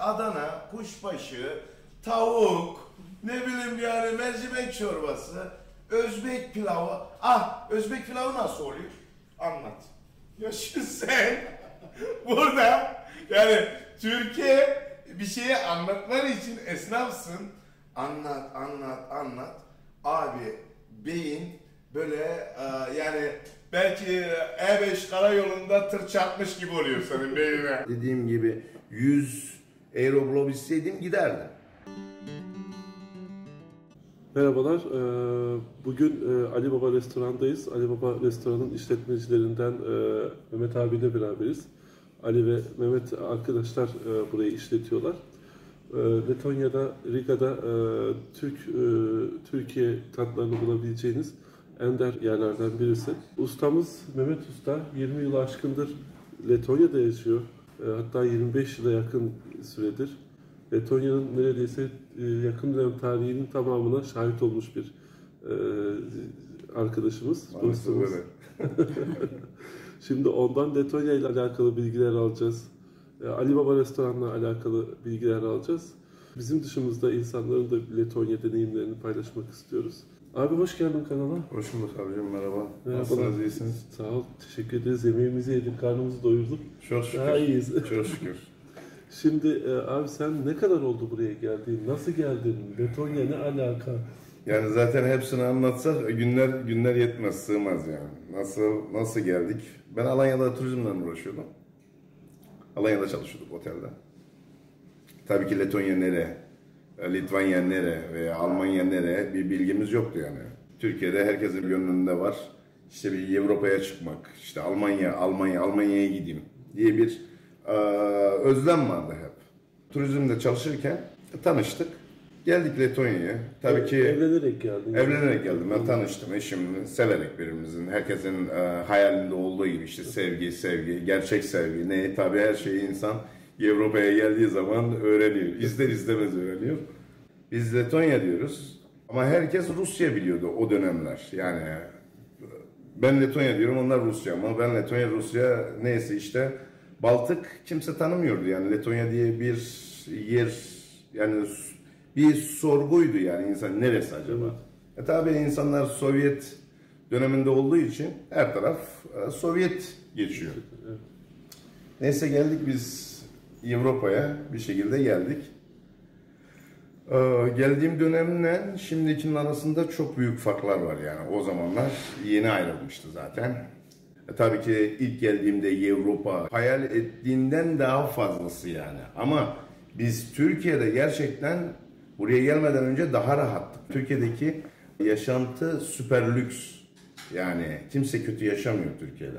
Adana, kuşbaşı, tavuk, ne bileyim yani mercimek çorbası, Özbek pilavı. Ah, Özbek pilavı nasıl oluyor? Anlat. Ya şimdi sen burada yani Türkiye bir şeyi anlatman için esnafsın. Anlat, anlat, anlat. Abi beyin böyle e, yani belki E5 karayolunda tır çarpmış gibi oluyor senin beynine. Dediğim gibi 100 euro bulabilseydim giderdim. Merhabalar, bugün Ali Baba Restoran'dayız. Ali Baba Restoran'ın işletmecilerinden Mehmet abiyle beraberiz. Ali ve Mehmet arkadaşlar burayı işletiyorlar. Letonya'da, Riga'da Türk Türkiye tatlarını bulabileceğiniz ender yerlerden birisi. Ustamız Mehmet Usta 20 yıl aşkındır Letonya'da yaşıyor. Eee, hatta 25 yıla yakın süredir. Letonya'nın neredeyse e, yakın dönem tarihinin tamamına şahit olmuş bir e, arkadaşımız, dostumuz. Şimdi ondan Letonya ile alakalı bilgiler alacağız. E, Ali Baba Restoran'la alakalı bilgiler alacağız. Bizim dışımızda insanların da Letonya deneyimlerini paylaşmak istiyoruz. Abi hoş geldin kanala. Hoş bulduk abicim merhaba. Merhaba. Nasılsınız iyisiniz? Sağ ol, teşekkür ederiz. Yemeğimizi yedik, karnımızı doyurduk. Çok şükür. Daha iyiyiz. Çok şükür. Şimdi e, abi sen ne kadar oldu buraya geldiğin? Nasıl geldin? Letonya ne alaka? Yani zaten hepsini anlatsak günler günler yetmez, sığmaz yani. Nasıl nasıl geldik? Ben Alanya'da turizmle uğraşıyordum. Alanya'da çalışıyorduk otelde. Tabii ki Letonya nere, Litvanya nere veya Almanya nere bir bilgimiz yoktu yani. Türkiye'de herkesin gönlünde var. İşte bir Avrupa'ya çıkmak, işte Almanya, Almanya, Almanya'ya gideyim diye bir eee, özlem vardı hep. Turizmde çalışırken tanıştık. Geldik Letonya'ya. Tabii ki Evlenerek geldin. Evlenerek geldim. Ben tanıştım eşimle. Severek birbirimizin. Herkesin e, hayalinde olduğu gibi işte sevgi, sevgi, gerçek sevgi. Ne? Tabii her şeyi insan Avrupa'ya geldiği zaman öğreniyor. İster istemez öğreniyor. Biz Letonya diyoruz. Ama herkes Rusya biliyordu o dönemler. Yani ben Letonya diyorum, onlar Rusya ama ben Letonya, Rusya neyse işte Baltık kimse tanımıyordu yani Letonya diye bir yer yani bir sorguydu yani insan neresi acaba? E tabi insanlar Sovyet döneminde olduğu için her taraf e, Sovyet geçiyor. Neyse geldik biz Avrupa'ya bir şekilde geldik. Ee, geldiğim dönemle şimdikinin arasında çok büyük farklar var yani. O zamanlar yeni ayrılmıştı zaten. E, tabii ki ilk geldiğimde Avrupa hayal ettiğinden daha fazlası yani. Ama biz Türkiye'de gerçekten buraya gelmeden önce daha rahattık. Türkiye'deki yaşantı süper lüks. Yani kimse kötü yaşamıyor Türkiye'de.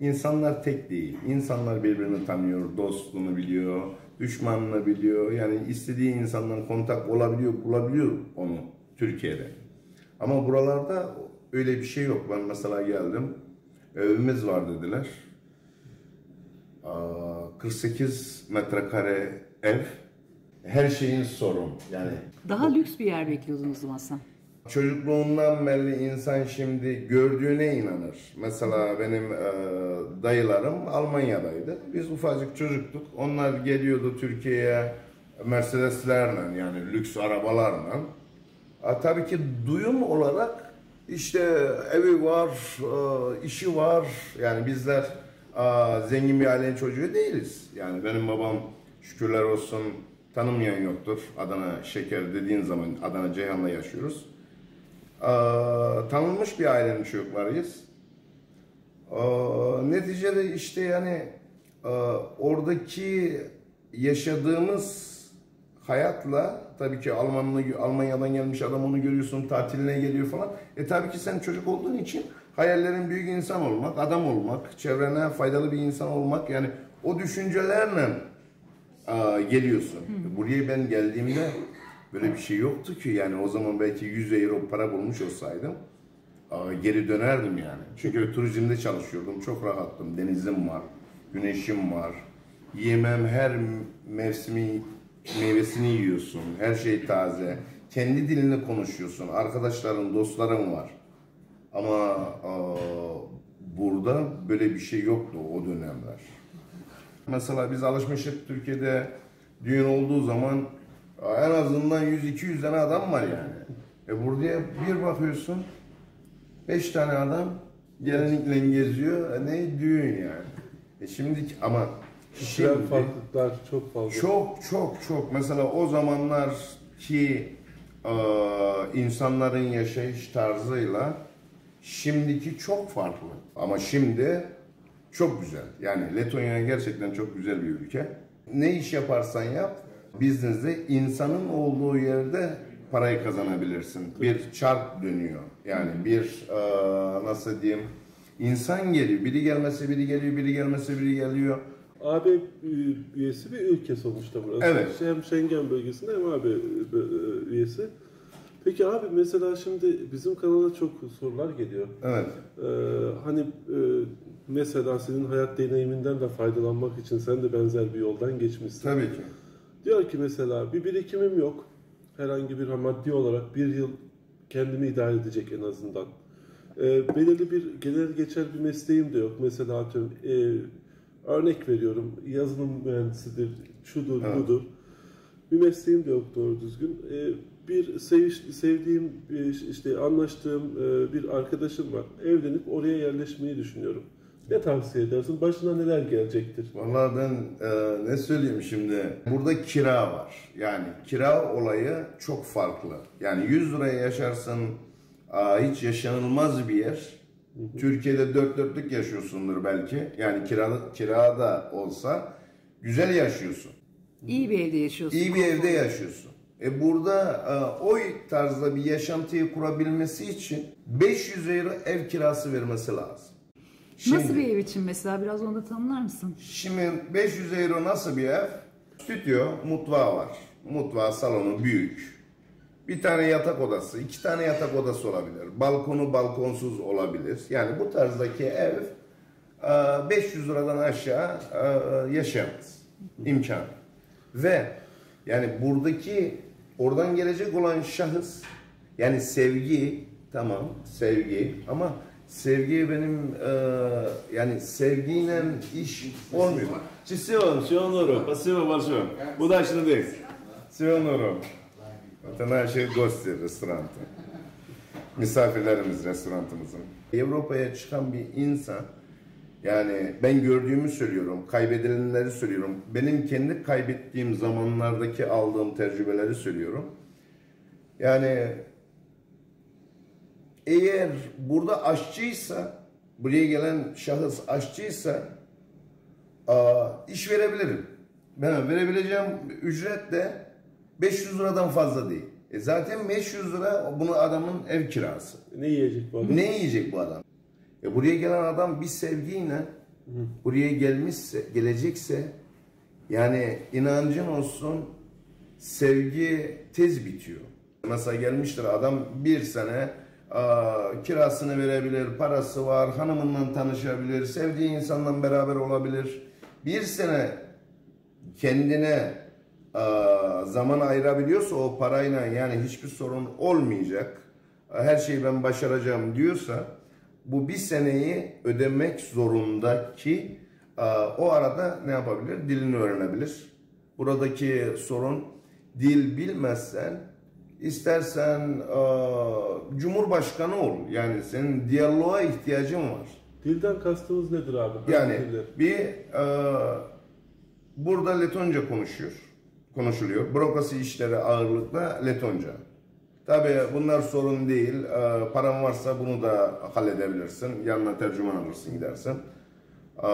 İnsanlar tek değil. İnsanlar birbirini tanıyor, dostluğunu biliyor, düşmanını biliyor. Yani istediği insanla kontak olabiliyor, bulabiliyor onu Türkiye'de. Ama buralarda öyle bir şey yok. Ben mesela geldim, evimiz var dediler. Aa, 48 metrekare ev, her şeyin sorun. Yani Daha lüks bir yer bekliyordunuz sen. Çocukluğundan beri insan şimdi gördüğüne inanır. Mesela benim e, dayılarım Almanya'daydı. Biz ufacık çocuktuk. Onlar geliyordu Türkiye'ye Mercedeslerle yani lüks arabalarla. E, tabii ki duyum olarak işte evi var, e, işi var. Yani bizler e, zengin bir ailenin çocuğu değiliz. Yani benim babam şükürler olsun tanımayan yoktur. Adana Şeker dediğin zaman Adana Ceyhan'da yaşıyoruz. Ee, tanınmış bir ailenin çocuklarıyız. Ee, neticede işte yani e, oradaki yaşadığımız hayatla tabii ki Almanlı, Almanya'dan gelmiş adam onu görüyorsun tatiline geliyor falan. E tabii ki sen çocuk olduğun için hayallerin büyük insan olmak, adam olmak, çevrene faydalı bir insan olmak yani o düşüncelerle e, geliyorsun. Buraya ben geldiğimde böyle bir şey yoktu ki yani o zaman belki 100 euro para bulmuş olsaydım geri dönerdim yani. Çünkü turizmde çalışıyordum. Çok rahattım. Denizim var. Güneşim var. Yemem her mevsimi meyvesini yiyorsun. Her şey taze. Kendi dilini konuşuyorsun. Arkadaşların, dostların var. Ama burada böyle bir şey yoktu o dönemler. Mesela biz alışmıştık Türkiye'de düğün olduğu zaman en azından 100-200 tane adam var yani. E buraya bir bakıyorsun 5 tane adam gelenlikle geziyor. E ne düğün yani. E şimdiki ama Kişiler şimdi farklılıklar çok fazla. çok çok çok mesela o zamanlar ki e, insanların yaşayış tarzıyla şimdiki çok farklı. Ama şimdi çok güzel. Yani Letonya gerçekten çok güzel bir ülke. Ne iş yaparsan yap, business'de insanın olduğu yerde parayı kazanabilirsin. Bir çark dönüyor. Yani bir e, nasıl diyeyim insan geliyor. Biri gelmese biri geliyor, biri gelmese biri geliyor. AB üyesi bir ülke sonuçta burası. Evet. Hem Schengen bölgesinde hem AB üyesi. Peki abi mesela şimdi bizim kanala çok sorular geliyor. Evet. Ee, hani e, mesela senin hayat deneyiminden de faydalanmak için sen de benzer bir yoldan geçmişsin. Tabii ki. Diyor ki mesela bir birikimim yok. Herhangi bir maddi olarak bir yıl kendimi idare edecek en azından. Ee, belirli bir gelir geçer bir mesleğim de yok. Mesela atıyorum e, örnek veriyorum yazılım mühendisidir, şudur Evet. budur. Bir mesleğim de yok doğru düzgün. Ee, bir seviş, sevdiğim, işte anlaştığım e, bir arkadaşım var. Evlenip oraya yerleşmeyi düşünüyorum. Ne tavsiye edersin? Başına neler gelecektir? Vallahi ben e, ne söyleyeyim şimdi? Burada kira var. Yani kira olayı çok farklı. Yani 100 liraya yaşarsın aa, hiç yaşanılmaz bir yer. Türkiye'de dört dörtlük yaşıyorsundur belki. Yani kira, kirada olsa güzel yaşıyorsun. İyi bir evde yaşıyorsun. İyi bir evde yaşıyorsun. E burada e, o tarzda bir yaşantıyı kurabilmesi için 500 euro ev kirası vermesi lazım. Nasıl Şimdi- bir ev için mesela biraz onu da tanımlar mısın? Şimdi 500 euro nasıl bir ev? Stüdyo, mutfağı var. Mutfağı, salonu büyük. Bir tane yatak odası, iki tane yatak odası olabilir. Balkonu balkonsuz olabilir. Yani bu tarzdaki ev e, 500 liradan aşağı e, yaşayamaz. İmkan. Ve yani buradaki oradan gelecek olan şahıs yani sevgi tamam sevgi ama sevgi benim e, yani sevgiyle iş olmuyor. Ci siamo, siamo loro, passiamo большое. Удачно день. Всего доброго. Это наши гости restoranta. Misafirlerimiz restoranımızın. Avrupa'ya çıkan bir insan yani ben gördüğümü söylüyorum, kaybedilenleri söylüyorum. Benim kendi kaybettiğim zamanlardaki aldığım tecrübeleri söylüyorum. Yani eğer burada aşçıysa, buraya gelen şahıs aşçıysa aa, iş verebilirim. Ben verebileceğim ücret de 500 liradan fazla değil. E zaten 500 lira bunu adamın ev kirası. Ne yiyecek bu adam? Ne yiyecek bu adam? E buraya gelen adam bir sevgiyle buraya gelmişse, gelecekse yani inancın olsun sevgi tez bitiyor. Mesela gelmiştir adam bir sene kirasını verebilir, parası var, hanımından tanışabilir, sevdiği insanla beraber olabilir. Bir sene kendine zaman ayırabiliyorsa o parayla yani hiçbir sorun olmayacak. Her şeyi ben başaracağım diyorsa bu bir seneyi ödemek zorunda ki o arada ne yapabilir? Dilini öğrenebilir. Buradaki sorun dil bilmezsen istersen aa, cumhurbaşkanı ol. Yani senin diyaloğa ihtiyacın var. Dilden kastımız nedir abi? Hangi Yani diller? bir e, burada Letonca konuşuyor, konuşuluyor. Bürokrasi işleri ağırlıkla Letonca. Tabii bunlar sorun değil. E, paran varsa bunu da halledebilirsin. Yanına tercüman alırsın gidersin. E,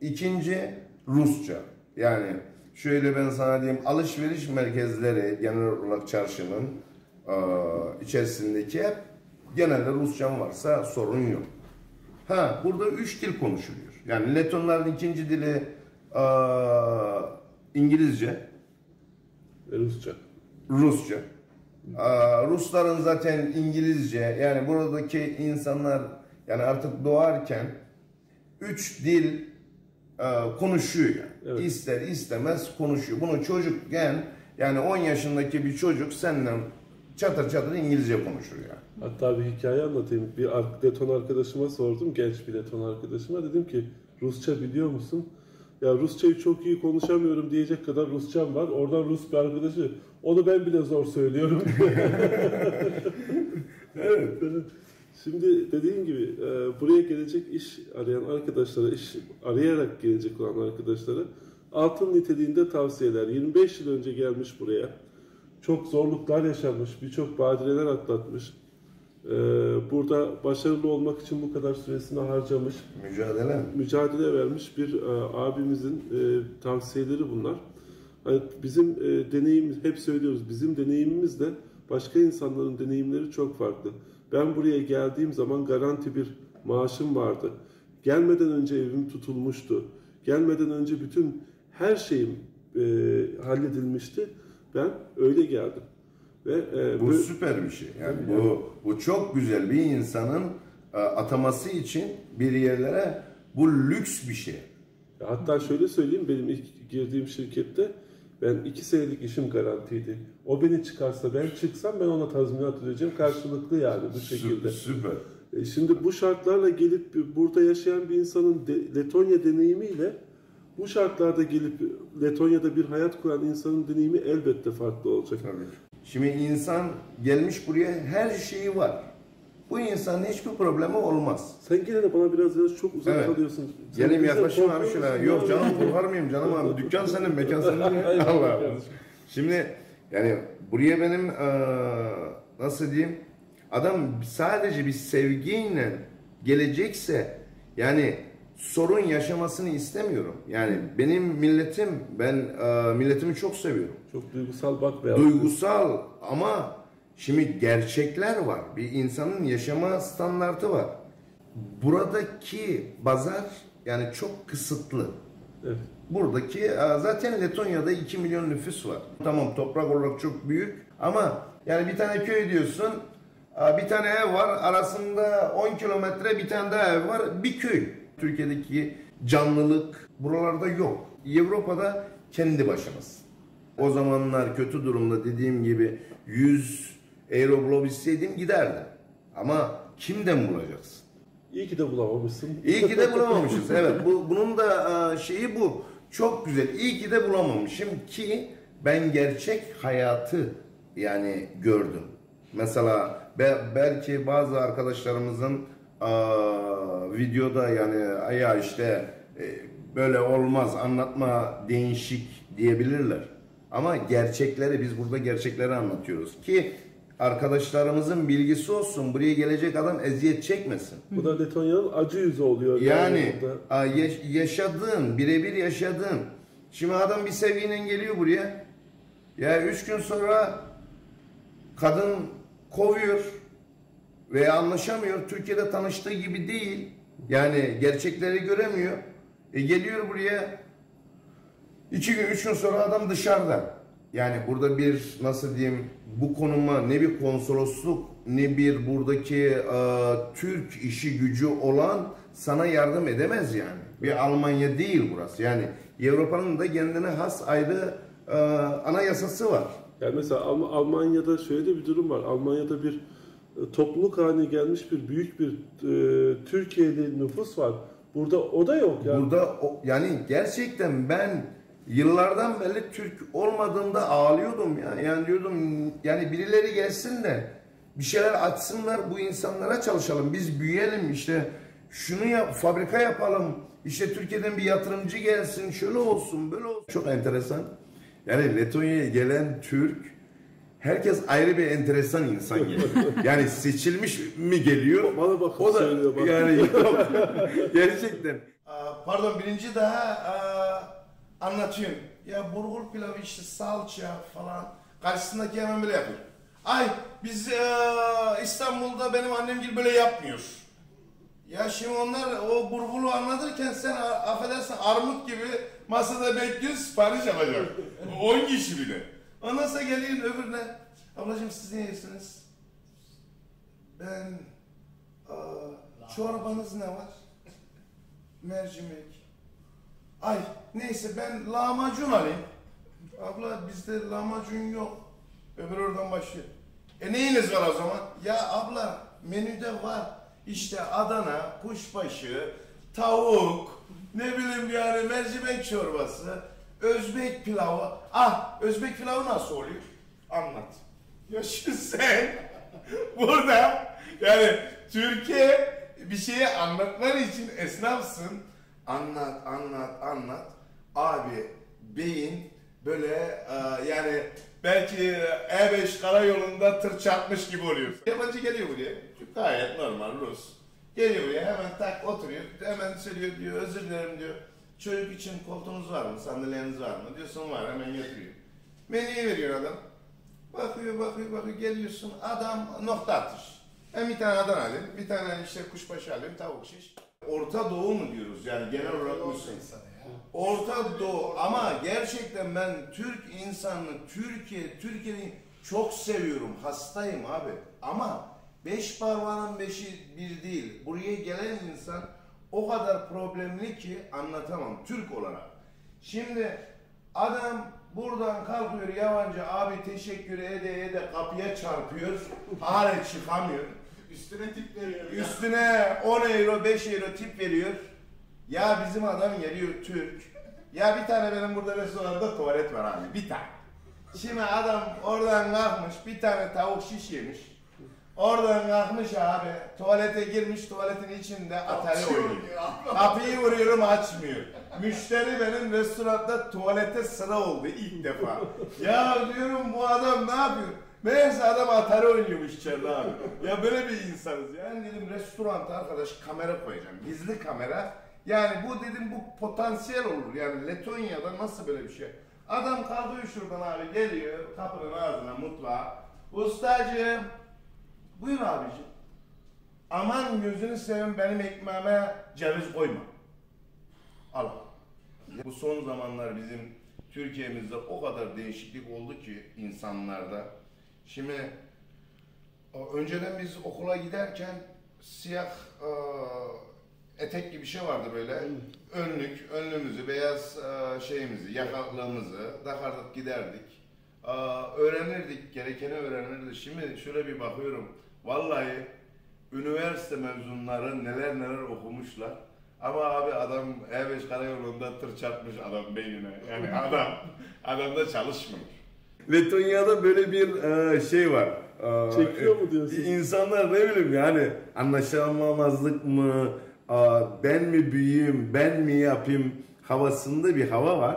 ikinci Rusça. Yani şöyle ben sana diyeyim alışveriş merkezleri genel olarak çarşının e, içerisindeki hep genelde Rusçam varsa sorun yok. Ha burada üç dil konuşuluyor. Yani Letonların ikinci dili aa, İngilizce, E, Rusça. Rusça. Aa, Rusların zaten İngilizce. Yani buradaki insanlar yani artık doğarken üç dil konuşuyor yani. Evet. İster istemez konuşuyor. Bunu çocukken yani 10 yaşındaki bir çocuk seninle çatır çatır İngilizce konuşur yani. Hatta bir hikaye anlatayım. Bir Leton arkadaşıma sordum, genç bir Leton arkadaşıma. Dedim ki Rusça biliyor musun? ya Rusçayı çok iyi konuşamıyorum diyecek kadar Rusçam var. Oradan Rus bir arkadaşı onu ben bile zor söylüyorum. evet. Şimdi dediğim gibi e, buraya gelecek iş arayan arkadaşlara, iş arayarak gelecek olan arkadaşlara altın niteliğinde tavsiyeler. 25 yıl önce gelmiş buraya. Çok zorluklar yaşamış, birçok badireler atlatmış. E, burada başarılı olmak için bu kadar süresini harcamış Mücadele. mücadele vermiş bir e, abimizin e, tavsiyeleri bunlar. Hani bizim e, deneyim hep söylüyoruz bizim deneyimimizle başka insanların deneyimleri çok farklı. Ben buraya geldiğim zaman garanti bir maaşım vardı. Gelmeden önce evim tutulmuştu. Gelmeden önce bütün her şeyim e, halledilmişti. Ben öyle geldim. Ve e, Bu böyle- süper bir şey. Yani bu bu çok güzel bir insanın e, ataması için bir yerlere bu lüks bir şey. Hatta şöyle söyleyeyim benim ilk girdiğim şirkette ben iki senelik işim garantiydi. O beni çıkarsa ben çıksam ben ona tazminat ödeyeceğim karşılıklı yani bu şekilde. Sü- Süper. E Şimdi bu şartlarla gelip burada yaşayan bir insanın de- Letonya deneyimiyle bu şartlarda gelip Letonya'da bir hayat kuran insanın deneyimi elbette farklı olacak. Tabii. Şimdi insan gelmiş buraya her şeyi var. Bu insanın hiçbir problemi olmaz. Sen gene de bana biraz biraz çok uzak Evet. kalıyorsun. Sen Geleyim yaklaşayım abi şöyle. Yok canım korkar mıyım canım abi? Dükkan senin, mekan senin. Allah Allah. Şimdi yani buraya benim eee, nasıl diyeyim? Adam sadece bir sevgiyle gelecekse yani sorun yaşamasını istemiyorum. Yani benim milletim, ben eee, milletimi çok seviyorum. Çok duygusal bakma. Duygusal ama şimdi gerçekler var. Bir insanın yaşama standartı var. Buradaki pazar yani çok kısıtlı. Evet. Buradaki e, zaten Letonya'da 2 milyon nüfus var. Tamam toprak olarak çok büyük ama yani bir tane köy diyorsun e, bir tane ev var arasında 10 kilometre bir tane daha ev var bir köy. Türkiye'deki canlılık buralarda yok. Avrupa'da kendi başımız. O zamanlar kötü durumda dediğim gibi 100 euro bulabilseydim giderdim. Ama kimden bulacaksın? İyi ki de bulamamışsın. İyi ki de bulamamışız. Evet, bu bunun da e, şeyi bu. Çok güzel. İyi ki de bulamamışım ki ben gerçek hayatı yani gördüm. Mesela be- belki bazı arkadaşlarımızın e, videoda yani "Ay ya işte e, böyle olmaz anlatma değişik diyebilirler. Ama gerçekleri biz burada gerçekleri anlatıyoruz ki arkadaşlarımızın bilgisi olsun. Buraya gelecek adam eziyet çekmesin. Bu da Letonya'nın acı yüzü oluyor. Yani a, yaş- yaşadığın, birebir yaşadığın. Şimdi adam bir seviyeyle geliyor buraya. Ya üç gün sonra kadın kovuyor veya anlaşamıyor. Türkiye'de tanıştığı gibi değil. Yani gerçekleri göremiyor. E geliyor buraya. iki gün, üç gün sonra adam dışarıda. Yani burada bir nasıl diyeyim bu konuma ne bir konsolosluk ne bir buradaki e, Türk işi gücü olan sana yardım edemez yani. Bir Almanya değil burası. Yani Avrupa'nın da kendine has ayrı e, anayasası var. Yani mesela Alm- Almanya'da şöyle de bir durum var. Almanya'da bir e, topluluk haline gelmiş bir büyük bir e, Türkiye'li nüfus var. Burada o da yok yani. Burada o- yani gerçekten ben yıllardan beri Türk olmadığında ağlıyordum ya. Yani diyordum yani birileri gelsin de bir şeyler açsınlar bu insanlara çalışalım. Biz büyüyelim işte şunu yap fabrika yapalım. İşte Türkiye'den bir yatırımcı gelsin şöyle olsun böyle olsun. Çok enteresan. Yani Letonya'ya gelen Türk herkes ayrı bir enteresan insan geliyor. yani seçilmiş mi geliyor? Bana bakıp o da söylüyor bak. yani yok. Gerçekten. Pardon birinci daha anlatıyorum. Ya burgul pilavı işte salça falan. Karşısındaki hemen böyle yapıyor. Ay biz eee, İstanbul'da benim annem gibi böyle yapmıyor. Ya şimdi onlar o burgulu anlatırken sen affedersin armut gibi masada bekliyorsun sipariş alacak. 10 kişi bile. Ondan sonra geliyorsun öbürüne. Ablacığım siz ne yersiniz? Ben aa, çorbanız ne var? Mercimek. Ay neyse ben lahmacun alayım. Abla bizde lahmacun yok. Öbür oradan başlıyor. E neyiniz var o zaman? Ya abla menüde var. İşte Adana, kuşbaşı, tavuk, ne bileyim yani mercimek çorbası, Özbek pilavı. Ah, Özbek pilavı nasıl oluyor? Anlat. Ya şimdi sen burada yani Türkiye bir şeyi anlatman için esnafsın. Anlat, anlat, anlat. Abi beyin böyle e, yani belki E5 karayolunda tır çarpmış gibi oluyor. Yabancı geliyor buraya. Gayet normal Rus. Geliyor buraya hemen tak oturuyor. Hemen söylüyor diyor özür dilerim diyor. Çocuk için koltuğunuz var mı? Sandalyeniz var mı? Diyorsun var hemen getiriyor. Menüyü veriyor adam. Bakıyor bakıyor bakıyor geliyorsun adam nokta atış. Ben bir tane Adana alayım, bir tane işte kuşbaşı alayım, tavuk şiş. Orta Doğu mu diyoruz yani genel olarak Müslüman. Orta Doğu ama gerçekten ben Türk insanını, Türkiye, Türkiye'yi çok seviyorum, hastayım abi. Ama beş parmağının beşi bir değil. Buraya gelen insan o kadar problemli ki anlatamam Türk olarak. Şimdi adam buradan kalkıyor yabancı abi teşekkür ede ede kapıya çarpıyor. Hala çıkamıyor. Üstüne tip veriyor. Üstüne 10 euro 5 euro tip veriyor. Ya bizim adam geliyor Türk. Ya bir tane benim burada restoranda tuvalet var abi bir tane. Şimdi adam oradan kalkmış bir tane tavuk şiş yemiş. Oradan kalkmış abi tuvalete girmiş tuvaletin içinde atari oynuyor. Kapıyı vuruyorum açmıyor. Müşteri benim restoranda tuvalete sıra oldu ilk defa. ya diyorum bu adam ne yapıyor? Meğerse adam atari oynuyormuş içeride abi. Ya böyle bir insanız ya. Ben dedim restoranta arkadaş kamera koyacağım. Gizli kamera. Yani bu dedim bu potansiyel olur. Yani Letonya'da nasıl böyle bir şey? Adam kalkıyor şuradan abi geliyor kapının ağzına mutfağa. Ustacığım buyur abicim. Aman gözünü seveyim benim ekmeğime ceviz koyma. Al. Bu son zamanlar bizim Türkiye'mizde o kadar değişiklik oldu ki insanlarda. Şimdi önceden biz okula giderken siyah e, etek gibi bir şey vardı böyle. Önlük, önlüğümüzü, beyaz e, şeyimizi, yakaklığımızı takardık giderdik. E, öğrenirdik, gerekeni öğrenirdik. Şimdi şöyle bir bakıyorum. Vallahi üniversite mezunları neler neler okumuşlar. Ama abi adam E5 karayolunda tır çarpmış adam beynine. Yani adam, adam da çalışmıyor. Letonya'da böyle bir e, şey var. E, Çekiyor mu diyorsun? İnsanlar ne bileyim yani anlaşılmamazlık mı, e, ben mi büyüyeyim, ben mi yapayım havasında bir hava var.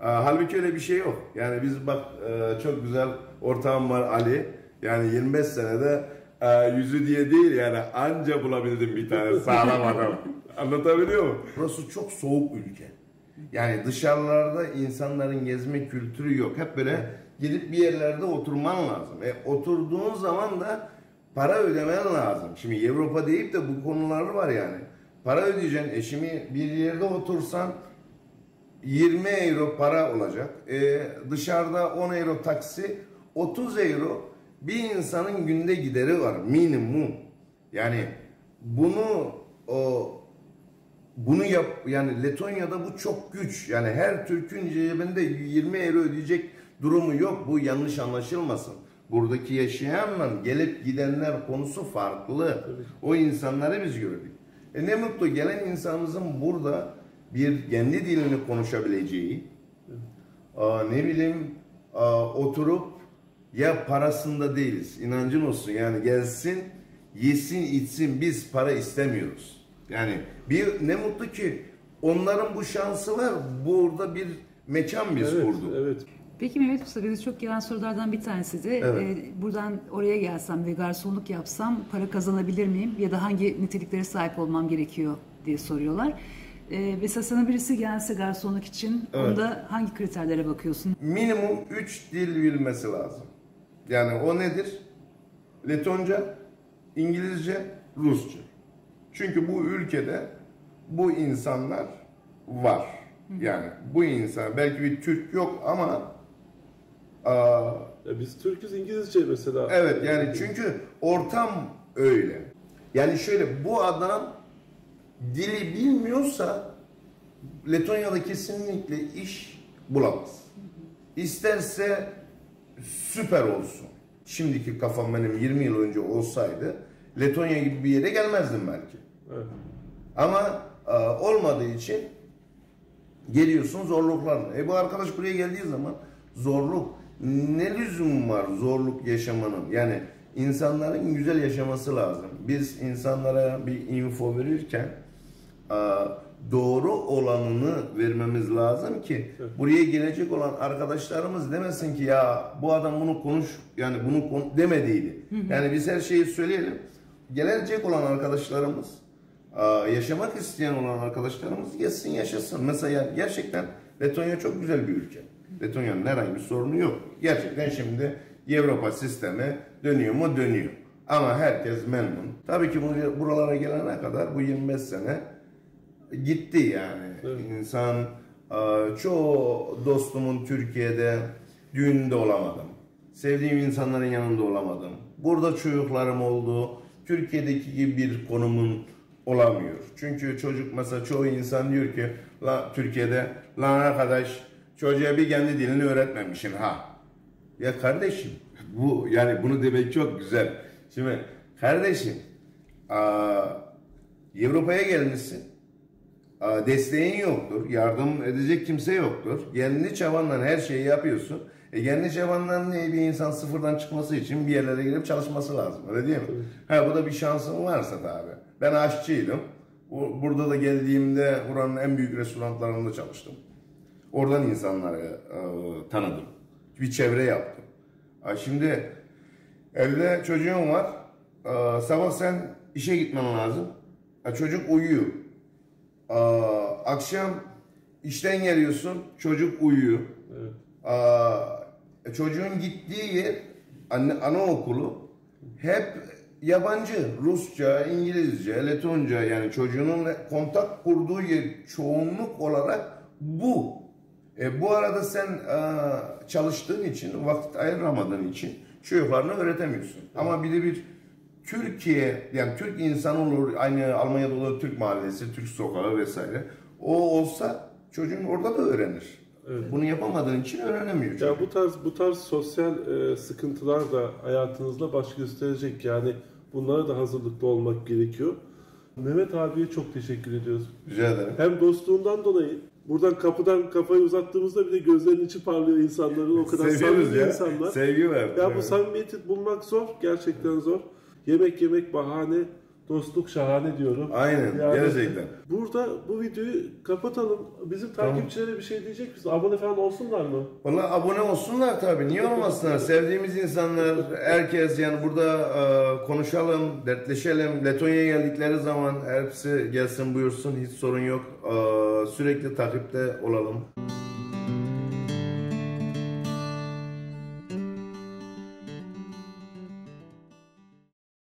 E, halbuki öyle bir şey yok. Yani biz bak e, çok güzel ortağım var Ali. Yani 25 senede e, yüzü diye değil yani anca bulabildim bir tane sağlam adam. Anlatabiliyor muyum? Burası çok soğuk ülke. Yani dışarılarda insanların gezme kültürü yok. Hep böyle gidip bir yerlerde oturman lazım. E, oturduğun zaman da para ödemen lazım. Şimdi Avrupa deyip de bu konular var yani. Para ödeyeceksin. E şimdi bir yerde otursan 20 euro para olacak. E, dışarıda 10 euro taksi, 30 euro bir insanın günde gideri var minimum. Yani bunu o bunu yap yani Letonya'da bu çok güç. Yani her Türk'ün cebinde 20 euro ödeyecek durumu yok. Bu yanlış anlaşılmasın. Buradaki yaşayanla gelip gidenler konusu farklı. O insanları biz gördük. E ne mutlu gelen insanımızın burada bir kendi dilini konuşabileceği, aa, ne bileyim aa, oturup ya parasında değiliz. inancın olsun yani gelsin yesin içsin biz para istemiyoruz. Yani bir ne mutlu ki onların bu şansı var. Burada bir mekan biz evet, kurduk. evet. Peki Mehmet Usta bize çok gelen sorulardan bir tanesi de Evet. e, buradan oraya gelsem ve garsonluk yapsam para kazanabilir miyim ya da hangi niteliklere sahip olmam gerekiyor diye soruyorlar. E, mesela sana birisi gelse garsonluk için Evet. onda hangi kriterlere bakıyorsun? minimum 3 dil bilmesi lazım. Yani o nedir? Letonca, İngilizce, Rusça. Çünkü bu ülkede bu insanlar var. Yani bu insan belki bir Türk yok ama aa, Ya biz Türk'üz İngilizce mesela. Evet yani çünkü ortam öyle. Yani şöyle bu adam dili bilmiyorsa Letonya'da kesinlikle iş bulamaz. İsterse süper olsun. Şimdiki kafam benim 20 yıl önce olsaydı Letonya gibi bir yere gelmezdim belki. Evet. Ama e, olmadığı için geliyorsun zorluklarla. E bu arkadaş buraya geldiği zaman zorluk ne lüzum var zorluk yaşamanın? Yani insanların güzel yaşaması lazım. Biz insanlara bir info verirken doğru olanını vermemiz lazım ki buraya gelecek olan arkadaşlarımız demesin ki ya bu adam bunu konuş yani bunu kon- demediydi. Yani biz her şeyi söyleyelim. Gelecek olan arkadaşlarımız yaşamak isteyen olan arkadaşlarımız gelsin yaşasın. Mesela gerçekten Letonya çok güzel bir ülke. Letonya'nın herhangi bir sorunu yok. Gerçekten şimdi Avrupa sistemi dönüyor mu dönüyor. Ama herkes memnun. Tabii ki buralara gelene kadar bu 25 sene gitti yani. İnsan aa, çoğu dostumun Türkiye'de düğününde olamadım. Sevdiğim insanların yanında olamadım. Burada çocuklarım oldu. Türkiye'deki gibi bir konumun olamıyor. Çünkü çocuk mesela çoğu insan diyor ki la Türkiye'de lan arkadaş çocuğa bir kendi dilini öğretmemişsin ha. Ya kardeşim bu yani bunu demek çok güzel. Şimdi kardeşim aa, Avrupa'ya gelmişsin. Aa, Desteğin yoktur, yardım edecek kimse yoktur. Kendi çabanla her şeyi yapıyorsun. E kendi çabanla ne bir insan sıfırdan çıkması için bir yerlere girip çalışması lazım. Öyle değil mi? Ha bu da bir şansın varsa tabi. Ben aşçıydım. Bu- Burada da geldiğimde buranın en büyük restoranlarında çalıştım. Oradan insanları e, tanıdım. Bir çevre yaptım. Ha, şimdi evde çocuğum var. E, sabah sen işe gitmen lazım. Ha, çocuk uyuyor. Aa, akşam işten geliyorsun, çocuk uyuyor. Evet. E, çocuğun gittiği yer anne, anaokulu hep yabancı. Rusça, İngilizce, Letonca yani çocuğunun kontak kurduğu yer çoğunluk olarak bu. E, bu arada sen aa, çalıştığın için, vakit ayıramadığın için çocuklarını öğretemiyorsun. Ama bir de bir Türkiye, yani Türk insan olur, aynı Almanya'da olur Türk mahallesi, Türk sokağı vesaire. O olsa çocuğun orada da öğrenir. Bunu yapamadığın için öğrenemiyor. Ya bu tarz bu tarz sosyal e, sıkıntılar da hayatınızda baş gösterecek yani bunlara da hazırlıklı olmak gerekiyor. Mehmet abiye çok teşekkür ediyoruz. Rica ederim. Hem dostluğundan dolayı buradan kapıdan kafayı uzattığımızda bile gözlerinin içi parlıyor insanların o kadar Seviyoruz samimi ya. insanlar. Sevgi var. Ya bu samimiyeti bulmak zor, gerçekten zor. Yemek yemek bahane, dostluk şahane diyorum. Aynen, gerçekten. Burada bu videoyu kapatalım. Bizim takipçilere bir şey diyecek misin? Abone falan olsunlar mı? Valla abone olsunlar tabii. Niye olmasınlar? Sevdiğimiz insanlar, herkes yani burada e, konuşalım, dertleşelim. Letonya'ya geldikleri zaman hepsi gelsin buyursun. Hiç sorun yok. E, sürekli takipte olalım.